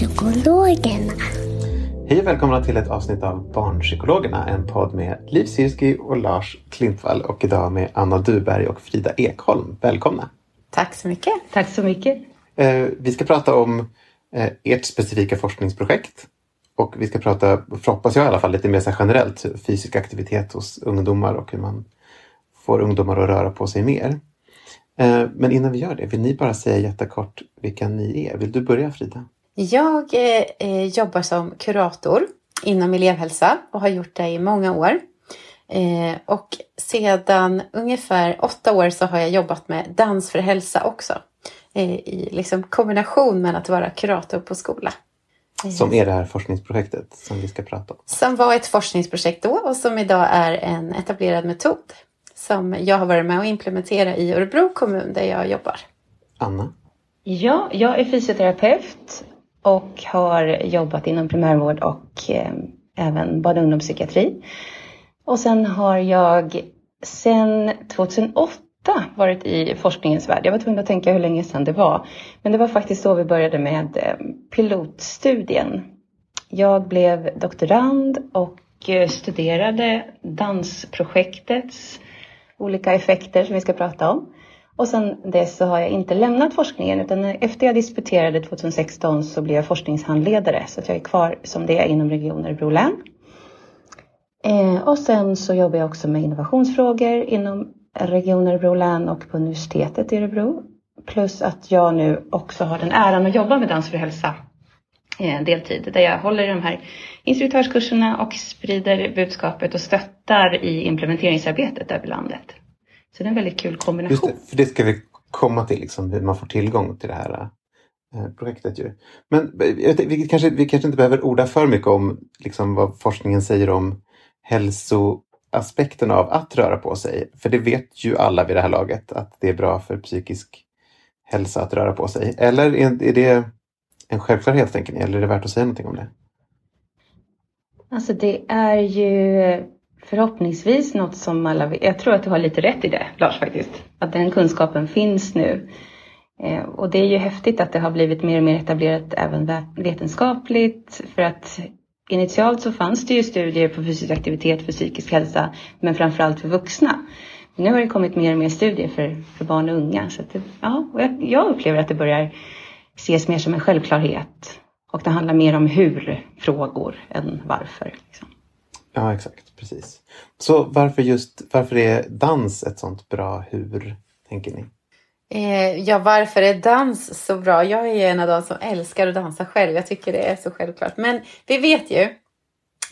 Barnpsykologerna. Hej och välkomna till ett avsnitt av Barnpsykologerna, en podd med Liv Sirski och Lars Klintvall och idag med Anna Duberg och Frida Ekholm. Välkomna! Tack så mycket. Tack så mycket. Eh, vi ska prata om eh, ert specifika forskningsprojekt och vi ska prata, hoppas jag i alla fall, lite mer så generellt fysisk aktivitet hos ungdomar och hur man får ungdomar att röra på sig mer. Eh, men innan vi gör det, vill ni bara säga jättekort vilka ni är? Vill du börja Frida? Jag eh, jobbar som kurator inom elevhälsa och har gjort det i många år. Eh, och sedan ungefär åtta år så har jag jobbat med dans för hälsa också. Eh, I liksom kombination med att vara kurator på skola. Som är det här forskningsprojektet som vi ska prata om. Som var ett forskningsprojekt då och som idag är en etablerad metod. Som jag har varit med och implementerat i Örebro kommun där jag jobbar. Anna? Ja, jag är fysioterapeut och har jobbat inom primärvård och eh, även barn och ungdomspsykiatri. Och sen har jag sedan 2008 varit i forskningens värld. Jag var tvungen att tänka hur länge sedan det var. Men det var faktiskt då vi började med eh, pilotstudien. Jag blev doktorand och eh, studerade dansprojektets olika effekter som vi ska prata om. Och sen dess så har jag inte lämnat forskningen utan efter jag disputerade 2016 så blev jag forskningshandledare så att jag är kvar som det inom Region Örebro län. Eh, och sen så jobbar jag också med innovationsfrågor inom Region Örebro län och på universitetet i Örebro. Plus att jag nu också har den äran att jobba med Dans för hälsa eh, deltid där jag håller i de här instruktörskurserna och sprider budskapet och stöttar i implementeringsarbetet över landet. Så det är en väldigt kul kombination. Just det, för det ska vi komma till, liksom, hur man får tillgång till det här eh, projektet. Ju. Men eh, vi kanske, vi kanske inte behöver orda för mycket om liksom, vad forskningen säger om hälsoaspekten av att röra på sig. För det vet ju alla vid det här laget att det är bra för psykisk hälsa att röra på sig. Eller är, är det en självklarhet tänker ni? Eller är det värt att säga någonting om det? Alltså det är ju förhoppningsvis något som alla vet. Jag tror att du har lite rätt i det, Lars, faktiskt. Att den kunskapen finns nu. Eh, och det är ju häftigt att det har blivit mer och mer etablerat även vetenskapligt. För att initialt så fanns det ju studier på fysisk aktivitet för psykisk hälsa, men framförallt för vuxna. Men nu har det kommit mer och mer studier för, för barn och unga. Så det, ja, och jag, jag upplever att det börjar ses mer som en självklarhet. Och det handlar mer om hur-frågor än varför. Liksom. Ja, exakt. Precis. Så varför just varför är dans ett sånt bra hur, tänker ni? Eh, ja, varför är dans så bra? Jag är en av de som älskar att dansa själv. Jag tycker det är så självklart. Men vi vet ju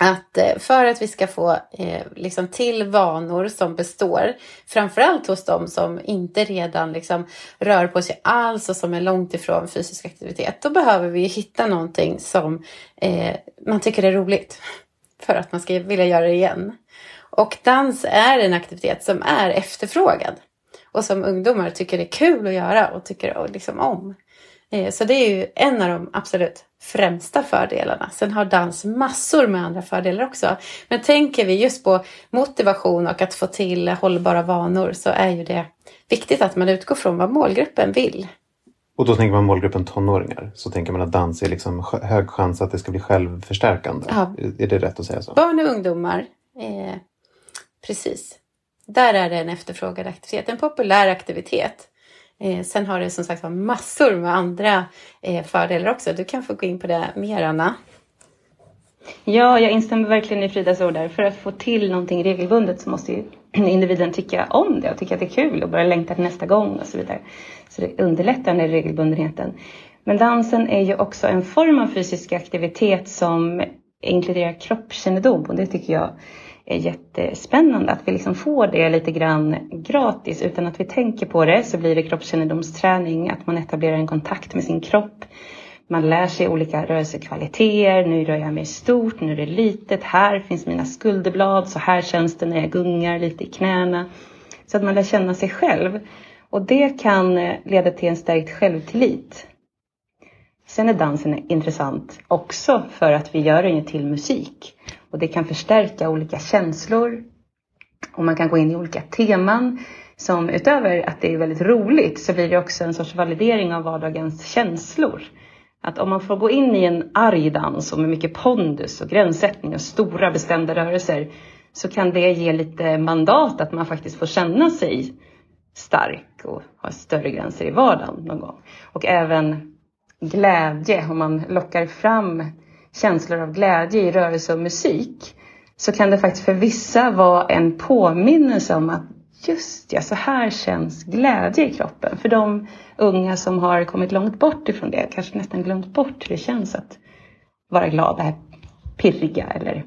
att eh, för att vi ska få eh, liksom till vanor som består, framförallt hos de som inte redan liksom rör på sig alls och som är långt ifrån fysisk aktivitet, då behöver vi hitta någonting som eh, man tycker är roligt för att man ska vilja göra det igen. Och dans är en aktivitet som är efterfrågad och som ungdomar tycker är kul att göra och tycker liksom om. Eh, så det är ju en av de absolut främsta fördelarna. Sen har dans massor med andra fördelar också. Men tänker vi just på motivation och att få till hållbara vanor så är ju det viktigt att man utgår från vad målgruppen vill. Och då tänker man målgruppen tonåringar. Så tänker man att dans är liksom hög chans att det ska bli självförstärkande. Ja. Är det rätt att säga så? Barn och ungdomar, eh, precis. Där är det en efterfrågad aktivitet, en populär aktivitet. Eh, sen har det som sagt massor med andra eh, fördelar också. Du kan få gå in på det mer, Anna. Ja, jag instämmer verkligen i Fridas ord där. För att få till någonting regelbundet så måste ju individen tycka om det och tycka att det är kul och börja längta till nästa gång och så vidare. Så det underlättar den regelbundenheten. Men dansen är ju också en form av fysisk aktivitet som inkluderar kroppskännedom och det tycker jag är jättespännande att vi liksom får det lite grann gratis utan att vi tänker på det så blir det kroppskännedomsträning, att man etablerar en kontakt med sin kropp. Man lär sig olika rörelsekvaliteter, nu rör jag mig stort, nu är det litet, här finns mina skulderblad, så här känns det när jag gungar lite i knäna. Så att man lär känna sig själv. Och det kan eh, leda till en stärkt självtillit. Sen är dansen intressant också för att vi gör den ju till musik. Och det kan förstärka olika känslor. Och man kan gå in i olika teman. Som utöver att det är väldigt roligt så blir det också en sorts validering av vardagens känslor. Att om man får gå in i en arg dans och med mycket pondus och gränssättning och stora bestämda rörelser så kan det ge lite mandat att man faktiskt får känna sig stark och ha större gränser i vardagen någon gång. Och även glädje, om man lockar fram känslor av glädje i rörelse och musik så kan det faktiskt för vissa vara en påminnelse om att just ja, så här känns glädje i kroppen. För de unga som har kommit långt bort ifrån det, kanske nästan glömt bort hur det känns att vara glad, det här pirriga eller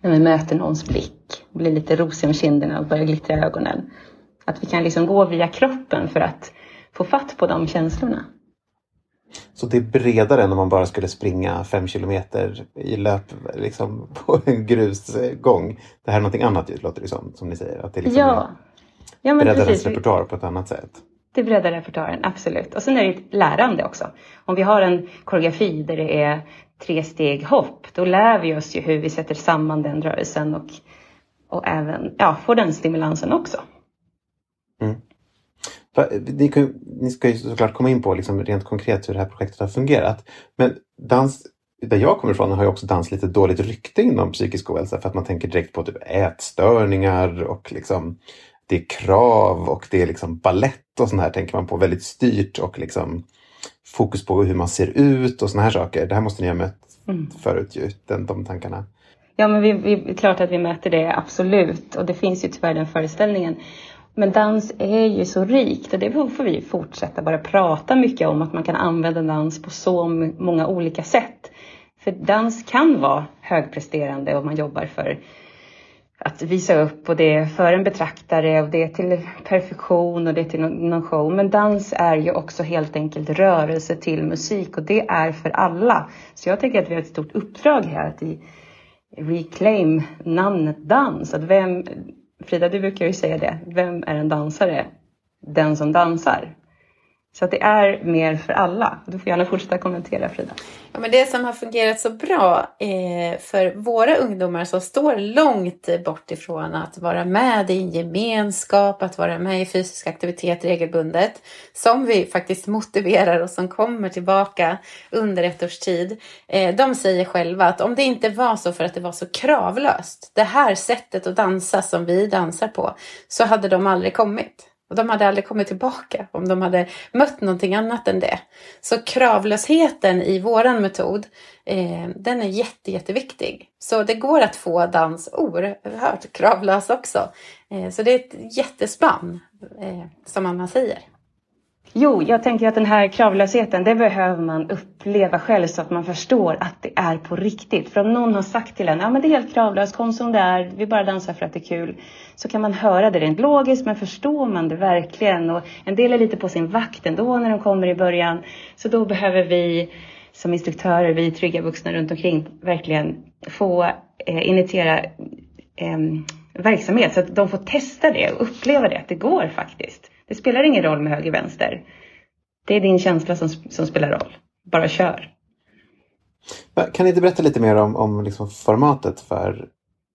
när vi möter någons blick, blir lite rosig om kinderna och börjar glittra i ögonen. Att vi kan liksom gå via kroppen för att få fatt på de känslorna. Så det är bredare än om man bara skulle springa fem kilometer i löp liksom, på en grusgång. Det här är någonting annat låter det som, som ni säger. Att det liksom ja. ja, men breddar ens repertoar på ett annat sätt. Det breddar repertoaren, absolut. Och sen är det ett lärande också. Om vi har en koreografi där det är tre steg hopp, då lär vi oss ju hur vi sätter samman den rörelsen och, och även ja, får den stimulansen också. Mm. Ni, kan, ni, ska ju såklart komma in på liksom rent konkret hur det här projektet har fungerat. Men dans, där jag kommer ifrån har ju också dans lite dåligt rykte inom psykisk ohälsa för att man tänker direkt på typ ätstörningar och liksom det är krav och det är liksom ballett och sånt här tänker man på. Väldigt styrt och liksom fokus på hur man ser ut och såna här saker. Det här måste ni ha mött mm. förut ju, den, de tankarna. Ja, men vi, vi, klart att vi möter det, absolut. Och det finns ju tyvärr den föreställningen. Men dans är ju så rikt och det får vi fortsätta bara prata mycket om, att man kan använda dans på så många olika sätt. För dans kan vara högpresterande om man jobbar för att visa upp och det är för en betraktare och det är till perfektion och det är till någon show. Men dans är ju också helt enkelt rörelse till musik och det är för alla. Så jag tänker att vi har ett stort uppdrag här att reclaim namnet dans. Att vem, Frida, du brukar ju säga det. Vem är en dansare? Den som dansar. Så att det är mer för alla. Du får gärna fortsätta kommentera Frida. Ja, men det som har fungerat så bra eh, för våra ungdomar som står långt bort ifrån att vara med i en gemenskap, att vara med i fysisk aktivitet regelbundet, som vi faktiskt motiverar och som kommer tillbaka under ett års tid. Eh, de säger själva att om det inte var så för att det var så kravlöst, det här sättet att dansa som vi dansar på, så hade de aldrig kommit. Och de hade aldrig kommit tillbaka om de hade mött någonting annat än det. Så kravlösheten i våran metod, eh, den är jätte, jätteviktig. Så det går att få dans oerhört kravlös också. Eh, så det är ett jättespann, eh, som Anna säger. Jo, jag tänker att den här kravlösheten, det behöver man uppleva själv så att man förstår att det är på riktigt. För om någon har sagt till en, ja men det är helt kravlöst, kom som det är, vi bara dansar för att det är kul. Så kan man höra det rent logiskt, men förstår man det verkligen? Och en del är lite på sin vakt ändå när de kommer i början. Så då behöver vi som instruktörer, vi trygga vuxna runt omkring, verkligen få eh, initiera eh, verksamhet så att de får testa det och uppleva det, att det går faktiskt. Det spelar ingen roll med höger vänster. Det är din känsla som, som spelar roll. Bara kör. Kan ni inte berätta lite mer om, om liksom formatet för,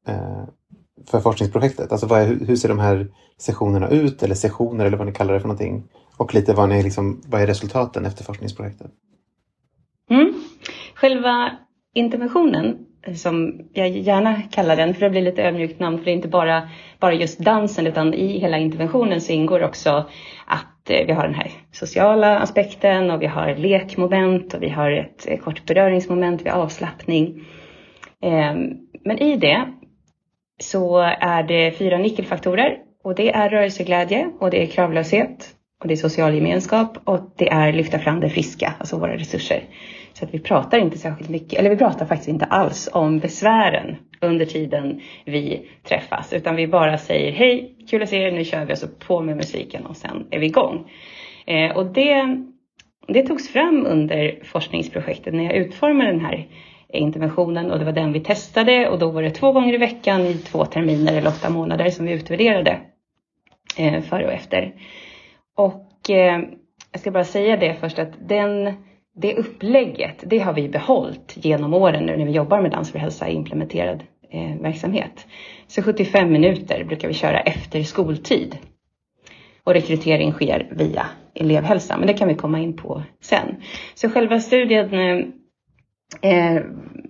eh, för forskningsprojektet? Alltså är, hur ser de här sessionerna ut eller sessioner eller vad ni kallar det för någonting? Och lite vad, ni liksom, vad är resultaten efter forskningsprojektet? Mm. Själva interventionen, som jag gärna kallar den, för det blir lite ödmjukt namn, för det är inte bara, bara just dansen, utan i hela interventionen så ingår också att eh, vi har den här sociala aspekten och vi har lekmoment och vi har ett eh, kort beröringsmoment, vid avslappning. Ehm, men i det så är det fyra nyckelfaktorer och det är rörelseglädje och det är kravlöshet och det är social gemenskap och det är lyfta fram det friska, alltså våra resurser. Så att vi pratar inte särskilt mycket, eller vi pratar faktiskt inte alls om besvären under tiden vi träffas, utan vi bara säger hej, kul att se er, nu kör vi och så på med musiken och sen är vi igång. Eh, och det, det togs fram under forskningsprojektet när jag utformade den här interventionen och det var den vi testade och då var det två gånger i veckan i två terminer eller åtta månader som vi utvärderade eh, före och efter. Och eh, jag ska bara säga det först att den, det upplägget, det har vi behållit genom åren nu när vi jobbar med Dans för hälsa i implementerad eh, verksamhet. Så 75 minuter brukar vi köra efter skoltid. Och rekrytering sker via elevhälsa, men det kan vi komma in på sen. Så själva studien eh, eh,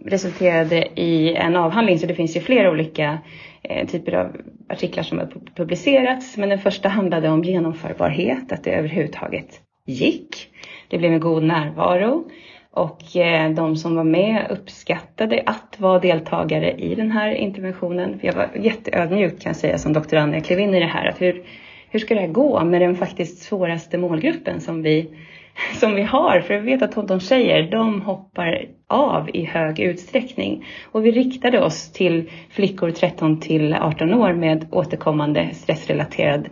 resulterade i en avhandling, så det finns ju flera olika eh, typer av artiklar som har publicerats. Men den första handlade om genomförbarhet, att det överhuvudtaget gick. Det blev en god närvaro och eh, de som var med uppskattade att vara deltagare i den här interventionen. Jag var jätteödmjuk kan jag säga som doktorand när jag klev in i det här. Att hur, hur ska det här gå med den faktiskt svåraste målgruppen som vi som vi har. För jag vet att de tjejer, de hoppar av i hög utsträckning. Och vi riktade oss till flickor 13 till 18 år med återkommande stressrelaterad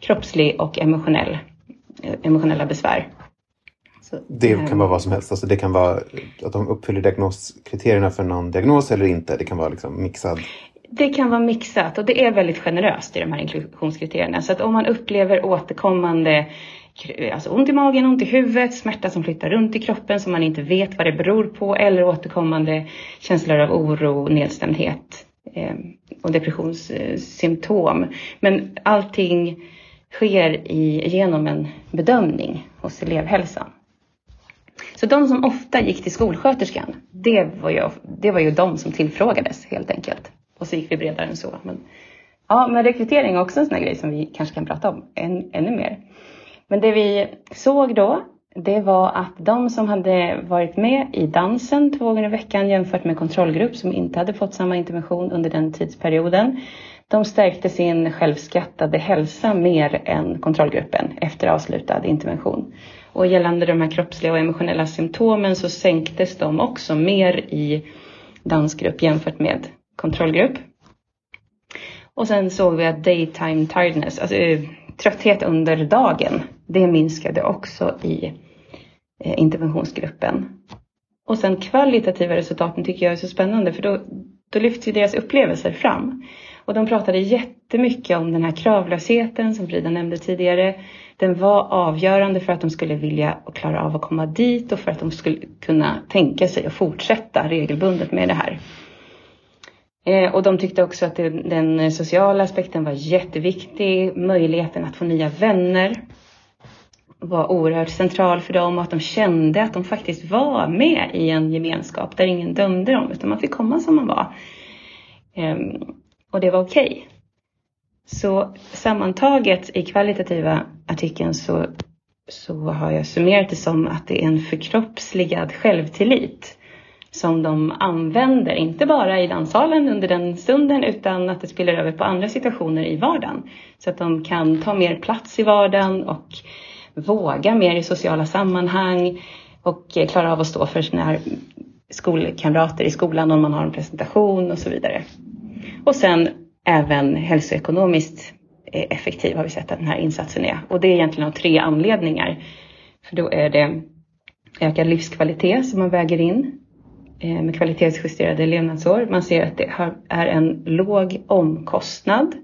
kroppslig och emotionell, emotionella besvär. Så, det kan vara vad som helst. Alltså det kan vara att de uppfyller diagnoskriterierna för någon diagnos eller inte. Det kan vara liksom mixad. Det kan vara mixat och det är väldigt generöst i de här inklusionskriterierna. Så att om man upplever återkommande alltså ont i magen, ont i huvudet, smärta som flyttar runt i kroppen som man inte vet vad det beror på eller återkommande känslor av oro, nedstämdhet eh, och depressionssymptom. Men allting sker i, genom en bedömning hos elevhälsan. Så de som ofta gick till skolsköterskan, det var ju, det var ju de som tillfrågades helt enkelt. Och så gick vi bredare än så. Men, ja, men rekrytering är också en sån här grej som vi kanske kan prata om än, ännu mer. Men det vi såg då, det var att de som hade varit med i dansen två gånger i veckan jämfört med kontrollgrupp som inte hade fått samma intervention under den tidsperioden, de stärkte sin självskattade hälsa mer än kontrollgruppen efter avslutad intervention. Och gällande de här kroppsliga och emotionella symptomen så sänktes de också mer i dansgrupp jämfört med kontrollgrupp. Och sen såg vi att daytime tiredness, alltså eh, trötthet under dagen, det minskade också i eh, interventionsgruppen. Och sen kvalitativa resultaten tycker jag är så spännande för då, då lyfts ju deras upplevelser fram. Och de pratade jättemycket om den här kravlösheten som Frida nämnde tidigare. Den var avgörande för att de skulle vilja och klara av att komma dit och för att de skulle kunna tänka sig att fortsätta regelbundet med det här. Eh, och de tyckte också att den sociala aspekten var jätteviktig. Möjligheten att få nya vänner var oerhört central för dem och att de kände att de faktiskt var med i en gemenskap där ingen dömde dem utan man fick komma som man var. Ehm, och det var okej. Okay. Så sammantaget i kvalitativa artikeln så, så har jag summerat det som att det är en förkroppsligad självtillit som de använder, inte bara i danssalen under den stunden utan att det spiller över på andra situationer i vardagen. Så att de kan ta mer plats i vardagen och våga mer i sociala sammanhang och eh, klara av att stå för sina skolkamrater i skolan om man har en presentation och så vidare. Och sen även hälsoekonomiskt eh, effektiv har vi sett att den här insatsen är. Och det är egentligen av tre anledningar. För då är det ökad livskvalitet som man väger in Eh, med kvalitetsjusterade levnadsår. Man ser att det är en låg omkostnad.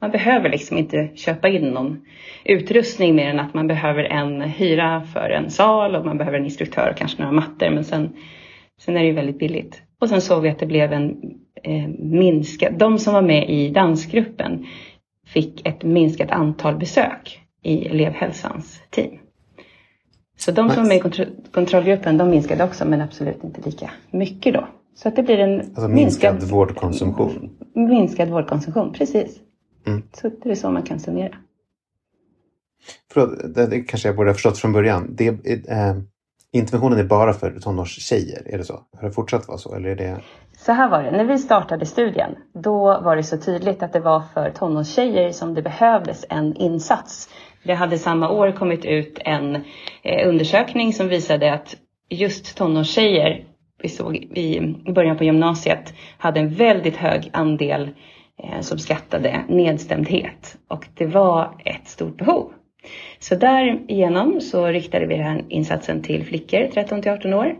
Man behöver liksom inte köpa in någon utrustning mer än att man behöver en hyra för en sal och man behöver en instruktör och kanske några mattor. Men sen, sen är det ju väldigt billigt. Och sen såg vi att det blev en eh, minskad... de som var med i dansgruppen fick ett minskat antal besök i elevhälsans team. Så de som var med i kontro kontrollgruppen, de minskade också, men absolut inte lika mycket då. Så att det blir en alltså minskad, minskad vårdkonsumtion? Minskad vårdkonsumtion, precis. Mm. Så det är så man kan summera. Förlåt, det, det kanske jag borde ha förstått från början. Det, eh, interventionen är bara för tonårstjejer, är det så? Har det fortsatt vara så? Eller är det... Så här var det, när vi startade studien, då var det så tydligt att det var för tonårstjejer som det behövdes en insats. Det hade samma år kommit ut en eh, undersökning som visade att just tonårstjejer, vi såg i början på gymnasiet, hade en väldigt hög andel eh, som skattade nedstämdhet och det var ett stort behov. Så därigenom så riktade vi den här insatsen till flickor 13 till 18 år.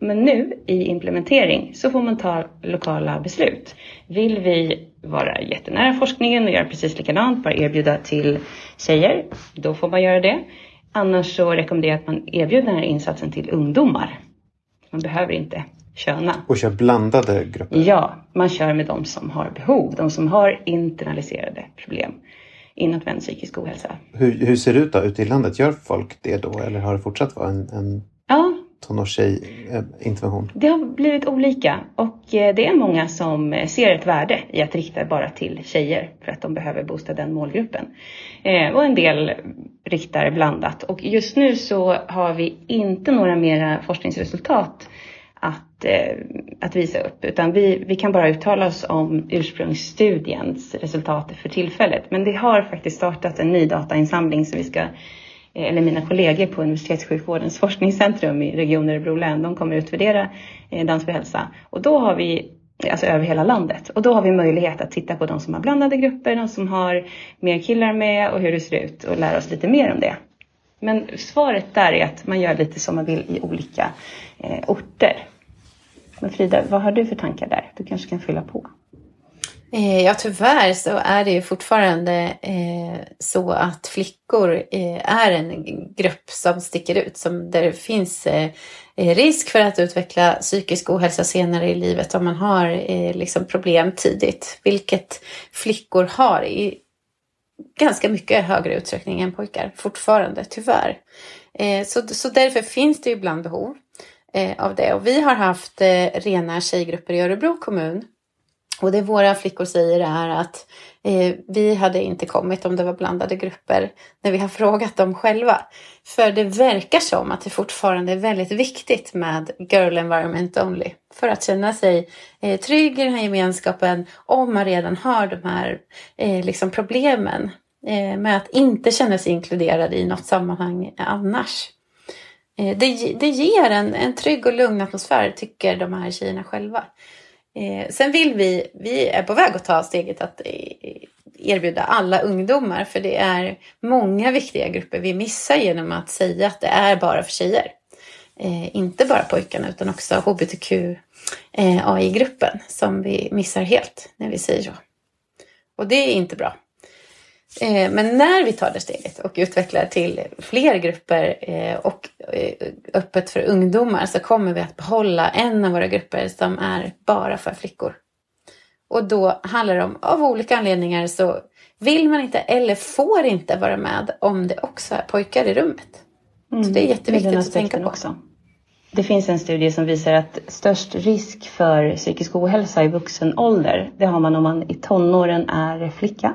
Men nu i implementering så får man ta lokala beslut. Vill vi vara jättenära forskningen och göra precis likadant, bara erbjuda till tjejer, då får man göra det. Annars så rekommenderar jag att man erbjuder den här insatsen till ungdomar. Man behöver inte köna. Och kör blandade grupper? Ja, man kör med de som har behov, de som har internaliserade problem inåtvänd psykisk ohälsa. Hur, hur ser det ut då ute i landet? Gör folk det då eller har det fortsatt vara en, en ja tonårstjej-intervention? Eh, det har blivit olika och eh, det är många som eh, ser ett värde i att rikta bara till tjejer för att de behöver boosta den målgruppen. Och en del riktar blandat och just nu så har vi inte några mera forskningsresultat att, att visa upp, utan vi, vi kan bara uttala oss om ursprungsstudiens resultat för tillfället. Men det har faktiskt startat en ny datainsamling som vi ska, Eh, eller mina kollegor på Universitetssjukvårdens forskningscentrum i Region Örebro län, de kommer utvärdera eh, Dans för hälsa. Och då har vi alltså över hela landet. Och då har vi möjlighet att titta på de som har blandade grupper, de som har mer killar med och hur det ser ut och lära oss lite mer om det. Men svaret där är att man gör lite som man vill i olika eh, orter. Men Frida, vad har du för tankar där? Du kanske kan fylla på. Eh, ja, tyvärr så är det ju fortfarande eh, så att flickor eh, är en grupp som sticker ut, som där det finns eh, eh, risk för att utveckla psykisk ohälsa senare i livet om man har eh, liksom problem tidigt, vilket flickor har i ganska mycket högre utsträckning än pojkar fortfarande, tyvärr. Eh, så, så därför finns det ibland behov eh, av det. Och vi har haft eh, rena tjejgrupper i Örebro kommun. Och det våra flickor säger är att eh, vi hade inte kommit om det var blandade grupper när vi har frågat dem själva. För det verkar som att det fortfarande är väldigt viktigt med girl environment only. För att känna sig eh, trygg i den här gemenskapen om man redan har de här eh, liksom problemen eh, med att inte känna sig inkluderad i något sammanhang annars. Eh, det, det ger en, en trygg och lugn atmosfär tycker de här tjejerna själva. Eh, sen vill vi, vi är på väg att ta steget att eh, erbjuda alla ungdomar för det är många viktiga grupper vi missar genom att säga att det är bara för tjejer. Eh, inte bara pojkarna utan också hbtq eh, AI-gruppen som vi missar helt när vi säger så. Och det är inte bra. Eh, men när vi tar det steget och utvecklar till fler grupper eh, och eh, öppet för ungdomar så kommer vi att behålla en av våra grupper som är bara för flickor. Och då handlar det om, av olika anledningar så vill man inte eller får inte vara med om det också är pojkar i rummet. Mm, så det är jätteviktigt att tänka på. Också. Det finns en studie som visar att störst risk för psykisk ohälsa i vuxen ålder, det har man om man i tonåren är flicka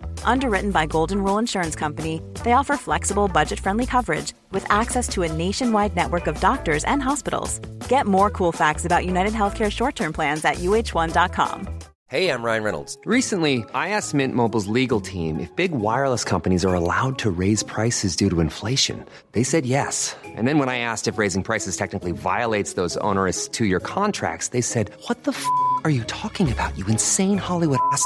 Underwritten by Golden Rule Insurance Company, they offer flexible, budget friendly coverage with access to a nationwide network of doctors and hospitals. Get more cool facts about United Healthcare short term plans at uh1.com. Hey, I'm Ryan Reynolds. Recently, I asked Mint Mobile's legal team if big wireless companies are allowed to raise prices due to inflation. They said yes. And then when I asked if raising prices technically violates those onerous two year contracts, they said, What the f? are you talking about, you insane Hollywood ass?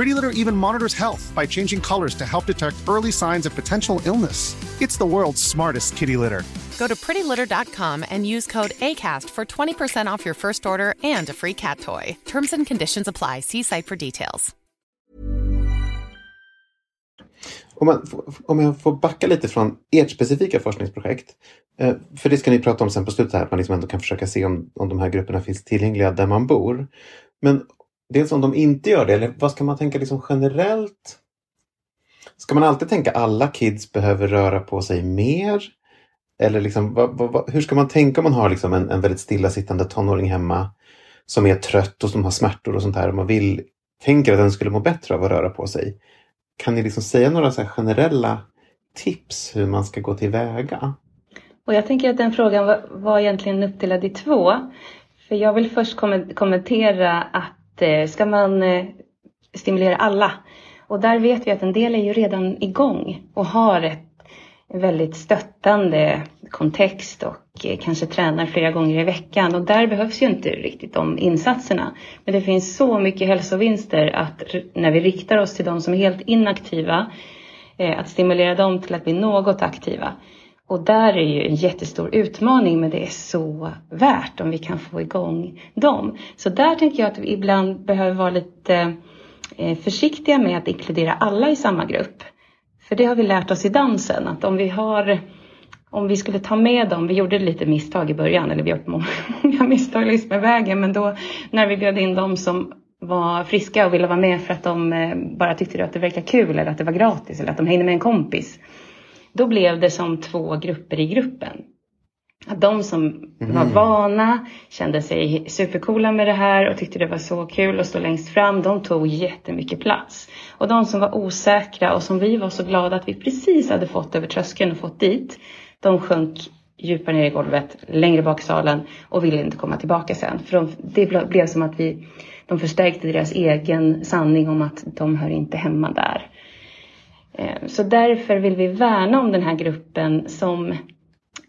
Pretty Litter even monitors health by changing colors to help detect early signs of potential illness. It's the world's smartest kitty litter. Go to prettylitter.com and use code ACAST for 20% off your first order and a free cat toy. Terms and conditions apply. See site for details. Om, man, om jag får backa lite från ert specifika forskningsprojekt. Eh, för det ska ni prata om sen på slutet här, att man liksom ändå kan försöka se om, om de här grupperna finns tillgängliga där man bor. Men dels om de inte gör det, eller vad ska man tänka liksom generellt? Ska man alltid tänka alla kids behöver röra på sig mer? Eller liksom, vad, vad, hur ska man tänka om man har liksom en, en väldigt stillasittande tonåring hemma som är trött och som har smärtor och sånt här och man vill, tänker att den skulle må bättre av att röra på sig. Kan ni liksom säga några så generella tips hur man ska gå tillväga? Och jag tänker att den frågan var, var egentligen uppdelad i två. För jag vill först kommentera att eh, ska man eh, stimulera alla? Och där vet vi att en del är ju redan igång och har ett väldigt stöttande kontext och eh, kanske tränar flera gånger i veckan och där behövs ju inte riktigt de insatserna. Men det finns så mycket hälsovinster att när vi riktar oss till de som är helt inaktiva, eh, att stimulera dem till att bli något aktiva. Och där är ju en jättestor utmaning men det är så värt om vi kan få igång dem. Så där tänker jag att vi ibland behöver vara lite eh, försiktiga med att inkludera alla i samma grupp. För det har vi lärt oss i dansen att om vi har om vi skulle ta med dem, vi gjorde lite misstag i början, eller vi har gjort många misstag längs med vägen, men då när vi bjöd in dem som var friska och ville vara med för att de eh, bara tyckte att det verkade kul eller att det var gratis eller att de hängde med en kompis. Då blev det som två grupper i gruppen. Att de som mm. var vana, kände sig supercoola med det här och tyckte det var så kul att stå längst fram, de tog jättemycket plats. Och de som var osäkra och som vi var så glada att vi precis hade fått över tröskeln och fått dit, de sjönk djupare ner i golvet, längre bak i salen och ville inte komma tillbaka sen. För de, det blev som att vi, de förstärkte deras egen sanning om att de hör inte hemma där. Eh, så därför vill vi värna om den här gruppen som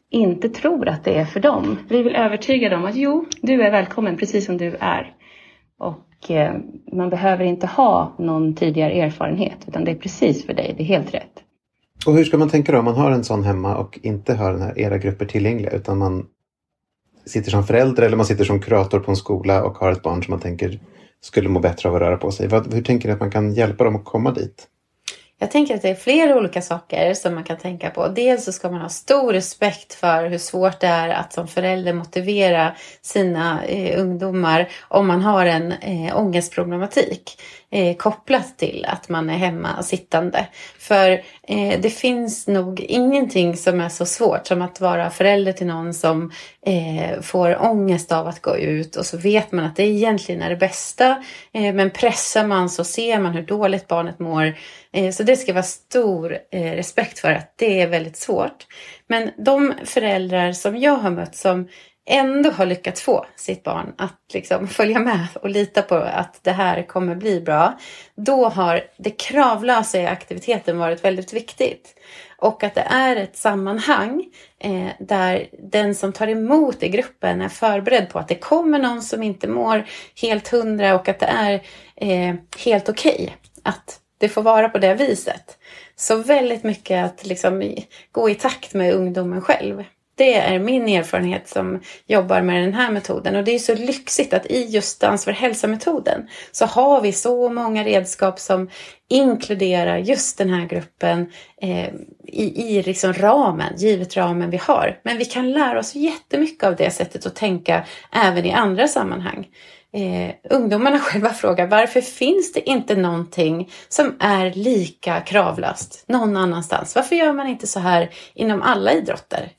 inte tror att det är för dem. Vi vill övertyga dem att jo, du är välkommen precis som du är. Och eh, man behöver inte ha någon tidigare erfarenhet utan det är precis för dig, det är helt rätt. Och hur ska man tänka då om man har en sån hemma och inte har den här, era grupper tillgängliga utan man sitter som förälder eller man sitter som kurator på en skola och har ett barn som man tänker skulle må bättre av att röra på sig. hur tänker ni att man kan hjälpa dem att komma dit? Jag tänker att det är flera olika saker som man kan tänka på. Dels så ska man ha stor respekt för hur svårt det är att som förälder motivera sina eh, ungdomar om man har en eh, ångestproblematik eh, kopplat till att man är hemma sittande. För eh, det finns nog ingenting som är så svårt som att vara förälder till någon som eh, får ångest av att gå ut och så vet man att det egentligen är det bästa. Eh, men pressar man så ser man hur dåligt barnet mår. Eh, så det ska vara stor eh, respekt för att det är väldigt svårt. Men de föräldrar som jag har mött som ändå har lyckats få sitt barn att liksom följa med och lita på att det här kommer bli bra. Då har det kravlösa i aktiviteten varit väldigt viktigt. Och att det är ett sammanhang eh, där den som tar emot i gruppen är förberedd på att det kommer någon som inte mår helt hundra och att det är eh, helt okej okay att det får vara på det viset. Så väldigt mycket att liksom gå i takt med ungdomen själv. Det är min erfarenhet som jobbar med den här metoden och det är så lyxigt att i just Dans för hälsa-metoden så har vi så många redskap som inkluderar just den här gruppen eh, i, i liksom ramen, givet ramen vi har. Men vi kan lära oss jättemycket av det sättet att tänka även i andra sammanhang. Eh, ungdomarna själva frågar varför finns det inte någonting som är lika kravlöst någon annanstans? Varför gör man inte så här inom alla idrotter?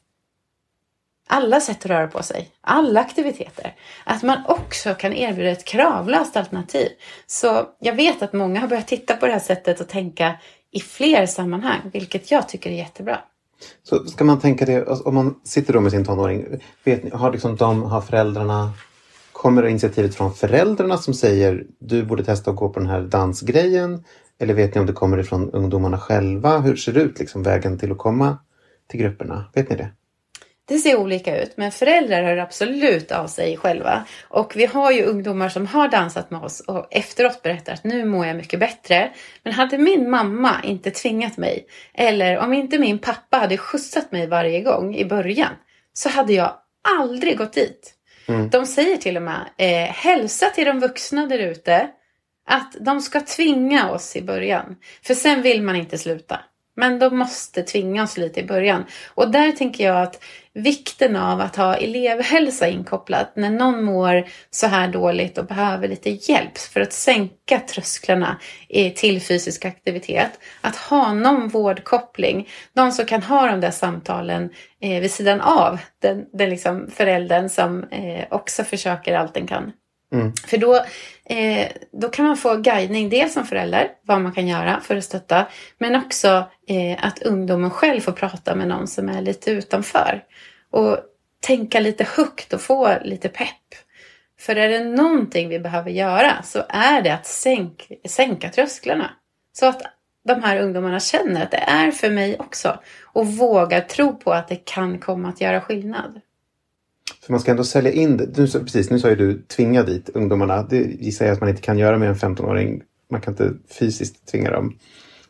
Alla sätt att röra på sig, alla aktiviteter. Att man också kan erbjuda ett kravlöst alternativ. Så jag vet att många har börjat titta på det här sättet och tänka i fler sammanhang, vilket jag tycker är jättebra. Så ska man tänka det, alltså, om man sitter då med sin tonåring, vet ni, har, liksom de, har föräldrarna Kommer initiativet från föräldrarna som säger du borde testa att gå på den här dansgrejen? Eller vet ni om det kommer ifrån ungdomarna själva? Hur ser det ut, liksom, vägen till att komma till grupperna? Vet ni det? Det ser olika ut, men föräldrar hör absolut av sig själva. Och vi har ju ungdomar som har dansat med oss och efteråt berättar att nu mår jag mycket bättre. Men hade min mamma inte tvingat mig, eller om inte min pappa hade skjutsat mig varje gång i början, så hade jag aldrig gått dit. Mm. De säger till och med, eh, hälsa till de vuxna där ute att de ska tvinga oss i början. För sen vill man inte sluta. Men de måste tvinga oss lite i början. Och där tänker jag att vikten av att ha elevhälsa inkopplat när någon mår så här dåligt och behöver lite hjälp för att sänka trösklarna till fysisk aktivitet. Att ha någon vårdkoppling, någon som kan ha de där samtalen eh, vid sidan av den, den liksom föräldern som eh, också försöker allt den kan. Mm. För då, eh, då kan man få guidning dels som förälder, vad man kan göra för att stötta, men också eh, att ungdomen själv får prata med någon som är lite utanför. Och tänka lite högt och få lite pepp. För är det någonting vi behöver göra så är det att sänk, sänka trösklarna. Så att de här ungdomarna känner att det är för mig också. Och vågar tro på att det kan komma att göra skillnad. För man ska ändå sälja in det. Nu, precis, nu sa ju du tvinga dit ungdomarna. Det gissar jag att man inte kan göra med en 15-åring. Man kan inte fysiskt tvinga dem.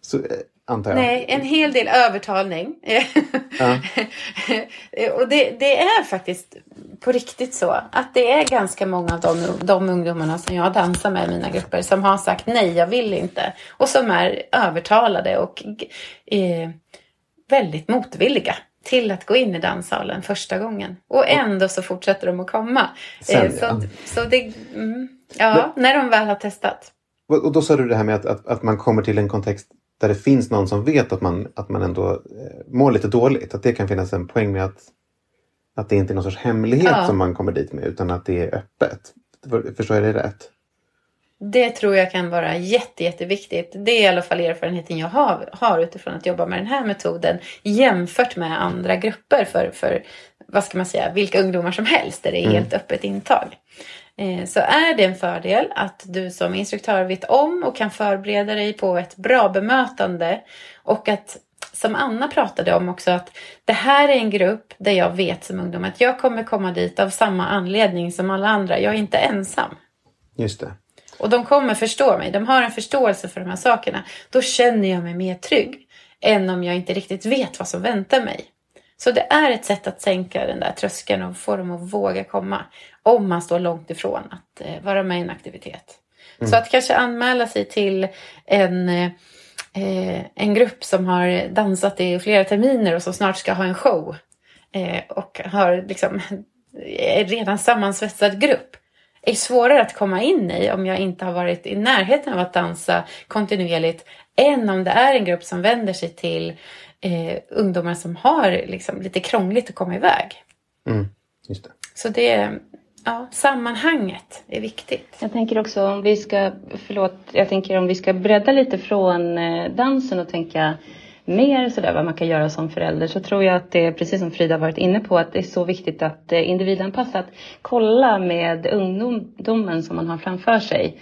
Så, eh, antar jag. Nej, en hel del övertalning. Ja. och det, det, är faktiskt på riktigt så att det är ganska många av de, de ungdomarna som jag dansar med i mina grupper som har sagt nej, jag vill inte. Och som är övertalade och eh, väldigt motvilliga till att gå in i danssalen första gången. Och ändå så fortsätter de att komma. Sen, eh, så, ja. så det, mm, ja, Men, när de väl har testat. Och då sa du det här med att, att, att, man kommer till en kontext där det finns någon som vet att man, att man ändå eh, mår lite dåligt. Att det kan finnas en poäng med att, att det inte är någon sorts hemlighet ja. som man kommer dit med utan att det är öppet. Förstår jag det rätt? Det tror jag kan vara jätte, jätteviktigt. Det är i alla fall erfarenheten jag har, har utifrån att jobba med den här metoden jämfört med andra grupper för, för vad ska man säga, vilka ungdomar som helst där det är mm. helt öppet intag. Eh, så är det en fördel att du som instruktör vet om och kan förbereda dig på ett bra bemötande och att som Anna pratade om också att det här är en grupp där jag vet som ungdom att jag kommer komma dit av samma anledning som alla andra. Jag är inte ensam. Just det. Och de kommer förstå mig. De har en förståelse för de här sakerna. Då känner jag mig mer trygg än om jag inte riktigt vet vad som väntar mig. Så det är ett sätt att sänka den där tröskeln och få dem att våga komma. Om man står långt ifrån att eh, vara med i en aktivitet. Mm. Så att kanske anmäla sig till en, eh, en grupp som har dansat i flera terminer och som snart ska ha en show. Eh, och har liksom redan sammansvetsad grupp är svårare att komma in i om jag inte har varit i närheten av att dansa kontinuerligt än om det är en grupp som vänder sig till eh, ungdomar som har liksom, lite krångligt att komma iväg. Mm, just det. Så det, ja, sammanhanget är viktigt. Jag tänker också om vi ska, förlåt, jag tänker om vi ska bredda lite från eh, dansen och tänka mer sådär vad man kan göra som förälder så tror jag att det är precis som Frida varit inne på att det är så viktigt att eh, individanpassa individanpassat kolla med ungdomen som man har framför sig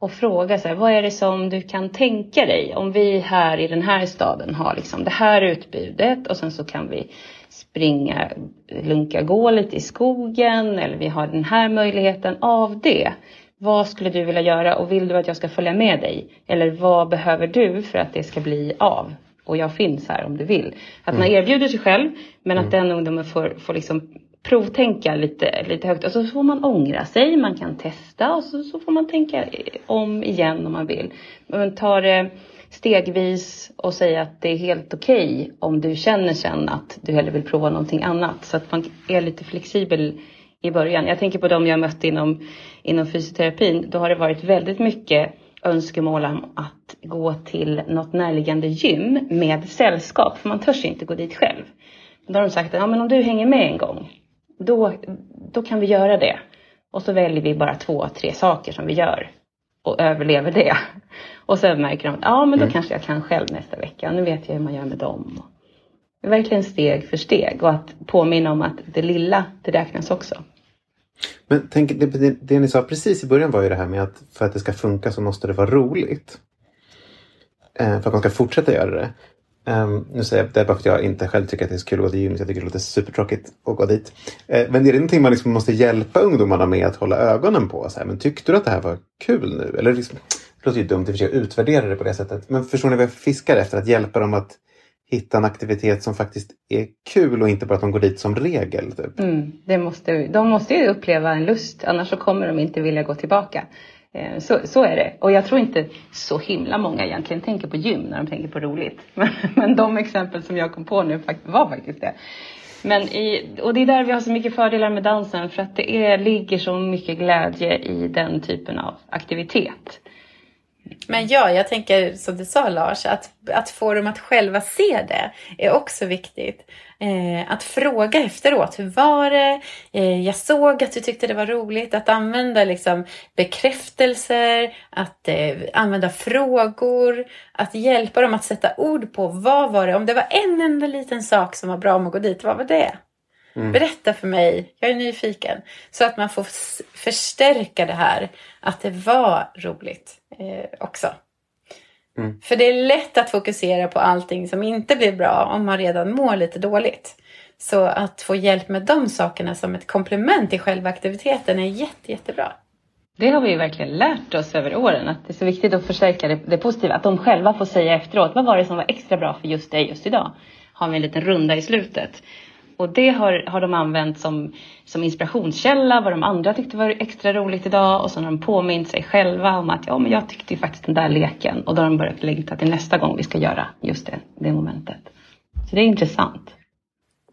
och fråga så här, vad är det som du kan tänka dig om vi här i den här staden har liksom det här utbudet och sen så kan vi springa, lunka, gå lite i skogen eller vi har den här möjligheten av det. Vad skulle du vilja göra och vill du att jag ska följa med dig? Eller vad behöver du för att det ska bli av? Och jag finns här om du vill. Att man mm. erbjuder sig själv men att mm. den ungdomen får, får liksom provtänka lite, lite högt och så får man ångra sig, man kan testa och så, så får man tänka om igen om man vill. Men ta det stegvis och säga att det är helt okej okay om du känner sen att du hellre vill prova någonting annat så att man är lite flexibel i början. Jag tänker på de jag mött inom, inom fysioterapin. Då har det varit väldigt mycket önskemål om att gå till något närliggande gym med sällskap, för man törs inte gå dit själv. Då har de sagt att ja, men om du hänger med en gång, då, då kan vi göra det. Och så väljer vi bara två, tre saker som vi gör och överlever det. Och sen märker de att ja, men då mm. kanske jag kan själv nästa vecka. Nu vet jag hur man gör med dem. Verkligen steg för steg och att påminna om att det lilla, det räknas också. Men tänk, det, det, det ni sa precis i början var ju det här med att för att det ska funka så måste det vara roligt. Eh, för att man ska fortsätta göra det. Um, nu säger jag det bara för att jag inte själv tycker att det är så kul att gå till gymmet. Jag tycker det låter supertråkigt att gå dit. Eh, men är det någonting man liksom måste hjälpa ungdomarna med att hålla ögonen på? Så här, men tyckte du att det här var kul nu? Eller liksom, det låter ju dumt i och för sig att utvärdera det på det sättet. Men förstår ni vad jag fiskar efter? Att hjälpa dem att hitta en aktivitet som faktiskt är kul och inte bara att de går dit som regel. Typ. Mm, det måste, de måste ju uppleva en lust, annars så kommer de inte vilja gå tillbaka. Eh, så, så är det. Och jag tror inte så himla många egentligen tänker på gym när de tänker på roligt. Men, men de exempel som jag kom på nu var faktiskt det. Men i, och det är där vi har så mycket fördelar med dansen för att det är, ligger så mycket glädje i den typen av aktivitet. Men ja, jag tänker som du sa Lars, att, att få dem att själva se det är också viktigt. Eh, att fråga efteråt, hur var det? Eh, jag såg att du tyckte det var roligt. Att använda liksom, bekräftelser, att eh, använda frågor, att hjälpa dem att sätta ord på vad var det? Om det var en enda liten sak som var bra med att gå dit, vad var det? Mm. Berätta för mig, jag är nyfiken. Så att man får förstärka det här, att det var roligt också. Mm. För det är lätt att fokusera på allting som inte blir bra om man redan mår lite dåligt. Så att få hjälp med de sakerna som ett komplement till själva aktiviteten är jätte, jättebra. Det har vi ju verkligen lärt oss över åren, att det är så viktigt att förstärka det, det positiva. Att de själva får säga efteråt, vad var det som var extra bra för just dig just idag? Har vi en liten runda i slutet. Och det har, har de använt som, som inspirationskälla, vad de andra tyckte var extra roligt idag och så har de påmint sig själva om att ja, men jag tyckte ju faktiskt den där leken och då har de börjat längta till nästa gång vi ska göra just det, det momentet. Så det är intressant.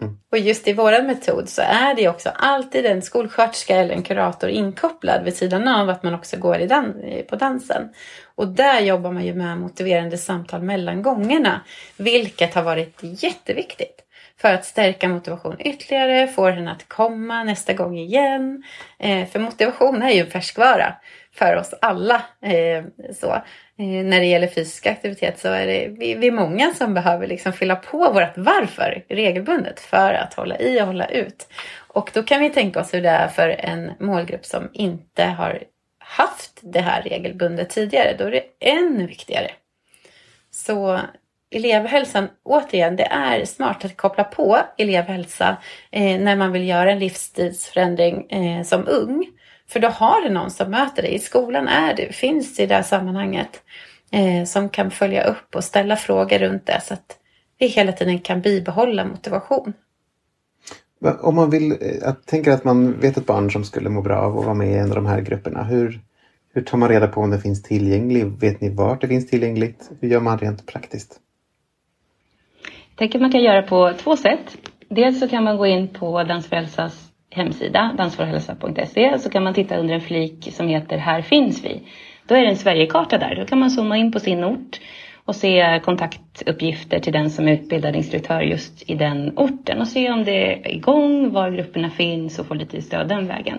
Mm. Och just i vår metod så är det också alltid en skolsköterska eller en kurator inkopplad vid sidan av att man också går i dan på dansen. Och där jobbar man ju med motiverande samtal mellan gångerna, vilket har varit jätteviktigt för att stärka motivation ytterligare, få den att komma nästa gång igen. Eh, för motivation är ju en färskvara för oss alla. Eh, så. Eh, när det gäller fysisk aktivitet så är det vi, vi är många som behöver liksom fylla på vårt varför regelbundet för att hålla i och hålla ut. Och då kan vi tänka oss hur det är för en målgrupp som inte har haft det här regelbundet tidigare. Då är det ännu viktigare. Så elevhälsan, återigen, det är smart att koppla på elevhälsa eh, när man vill göra en livsstilsförändring eh, som ung. För då har du någon som möter dig. I skolan är du, finns i det här sammanhanget eh, som kan följa upp och ställa frågor runt det så att vi hela tiden kan bibehålla motivation. Om man vill, eh, jag tänker att man vet ett barn som skulle må bra av att vara med i en av de här grupperna. Hur, hur tar man reda på om det finns tillgängligt? Vet ni vart det finns tillgängligt? Hur gör man rent praktiskt? Jag tänker att man kan göra på två sätt. Dels så kan man gå in på Dans för hälsas hemsida, dansforhälsa.se, så kan man titta under en flik som heter Här finns vi. Då är det en Sverigekarta där. Då kan man zooma in på sin ort och se kontaktuppgifter till den som är utbildad instruktör just i den orten och se om det är igång, var grupperna finns och få lite stöd den vägen.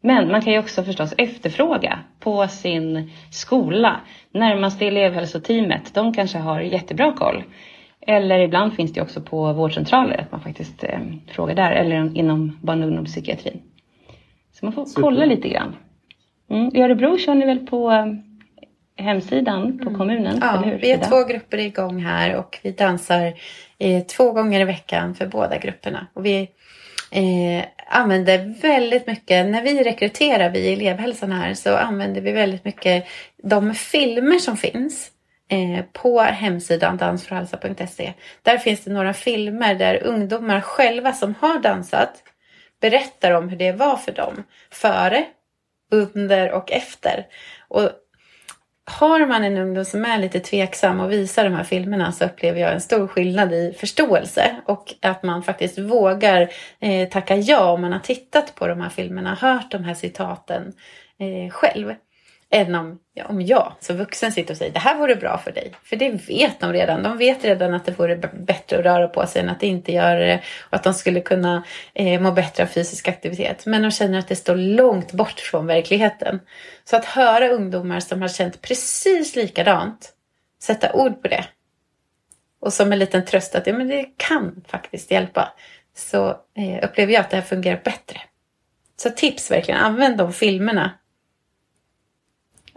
Men man kan ju också förstås efterfråga på sin skola. Närmaste elevhälsoteamet, de kanske har jättebra koll. Eller ibland finns det också på vårdcentraler att man faktiskt eh, frågar där eller inom barn och ungdomspsykiatrin. Så man får Super. kolla lite grann. Mm. I Örebro kör ni väl på eh, hemsidan på mm. kommunen? Ja, vi har två grupper igång här och vi dansar eh, två gånger i veckan för båda grupperna. Och vi eh, använder väldigt mycket, när vi rekryterar vi elevhälsan här så använder vi väldigt mycket de filmer som finns Eh, på hemsidan dansforhalsa.se. Där finns det några filmer där ungdomar själva som har dansat berättar om hur det var för dem. Före, under och efter. Och har man en ungdom som är lite tveksam och visar de här filmerna så upplever jag en stor skillnad i förståelse och att man faktiskt vågar eh, tacka ja om man har tittat på de här filmerna, hört de här citaten eh, själv än om, ja, om jag som vuxen sitter och säger det här vore bra för dig. För det vet de redan. De vet redan att det vore bättre att röra på sig än att inte göra det. Och att de skulle kunna eh, må bättre av fysisk aktivitet. Men de känner att det står långt bort från verkligheten. Så att höra ungdomar som har känt precis likadant sätta ord på det. Och som en liten tröst att ja, men det kan faktiskt hjälpa. Så eh, upplever jag att det här fungerar bättre. Så tips verkligen, använd de filmerna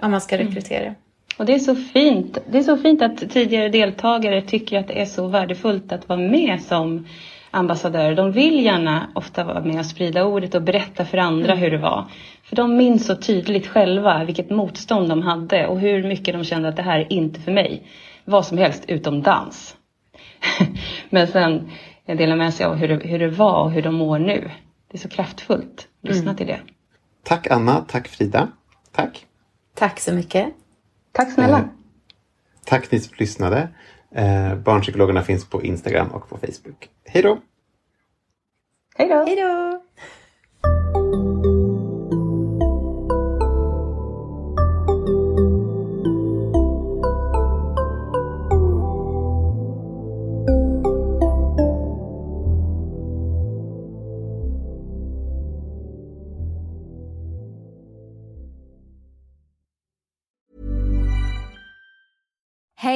om man ska mm. rekrytera. Mm. Och det är så fint. Det är så fint att tidigare deltagare tycker att det är så värdefullt att vara med som ambassadörer. De vill gärna ofta vara med och sprida ordet och berätta för andra mm. hur det var. För de minns så tydligt själva vilket motstånd de hade och hur mycket de kände att det här är inte för mig. Vad som helst utom dans. Men sen delar med sig av hur det, hur det var och hur de mår nu. Det är så kraftfullt. Lyssna mm. till det. Tack Anna, tack Frida. Tack. Tack så mycket. Tack snälla. Eh, tack ni som lyssnade. Eh, barnpsykologerna finns på Instagram och på Facebook. Hej då! Hej då! Hej då!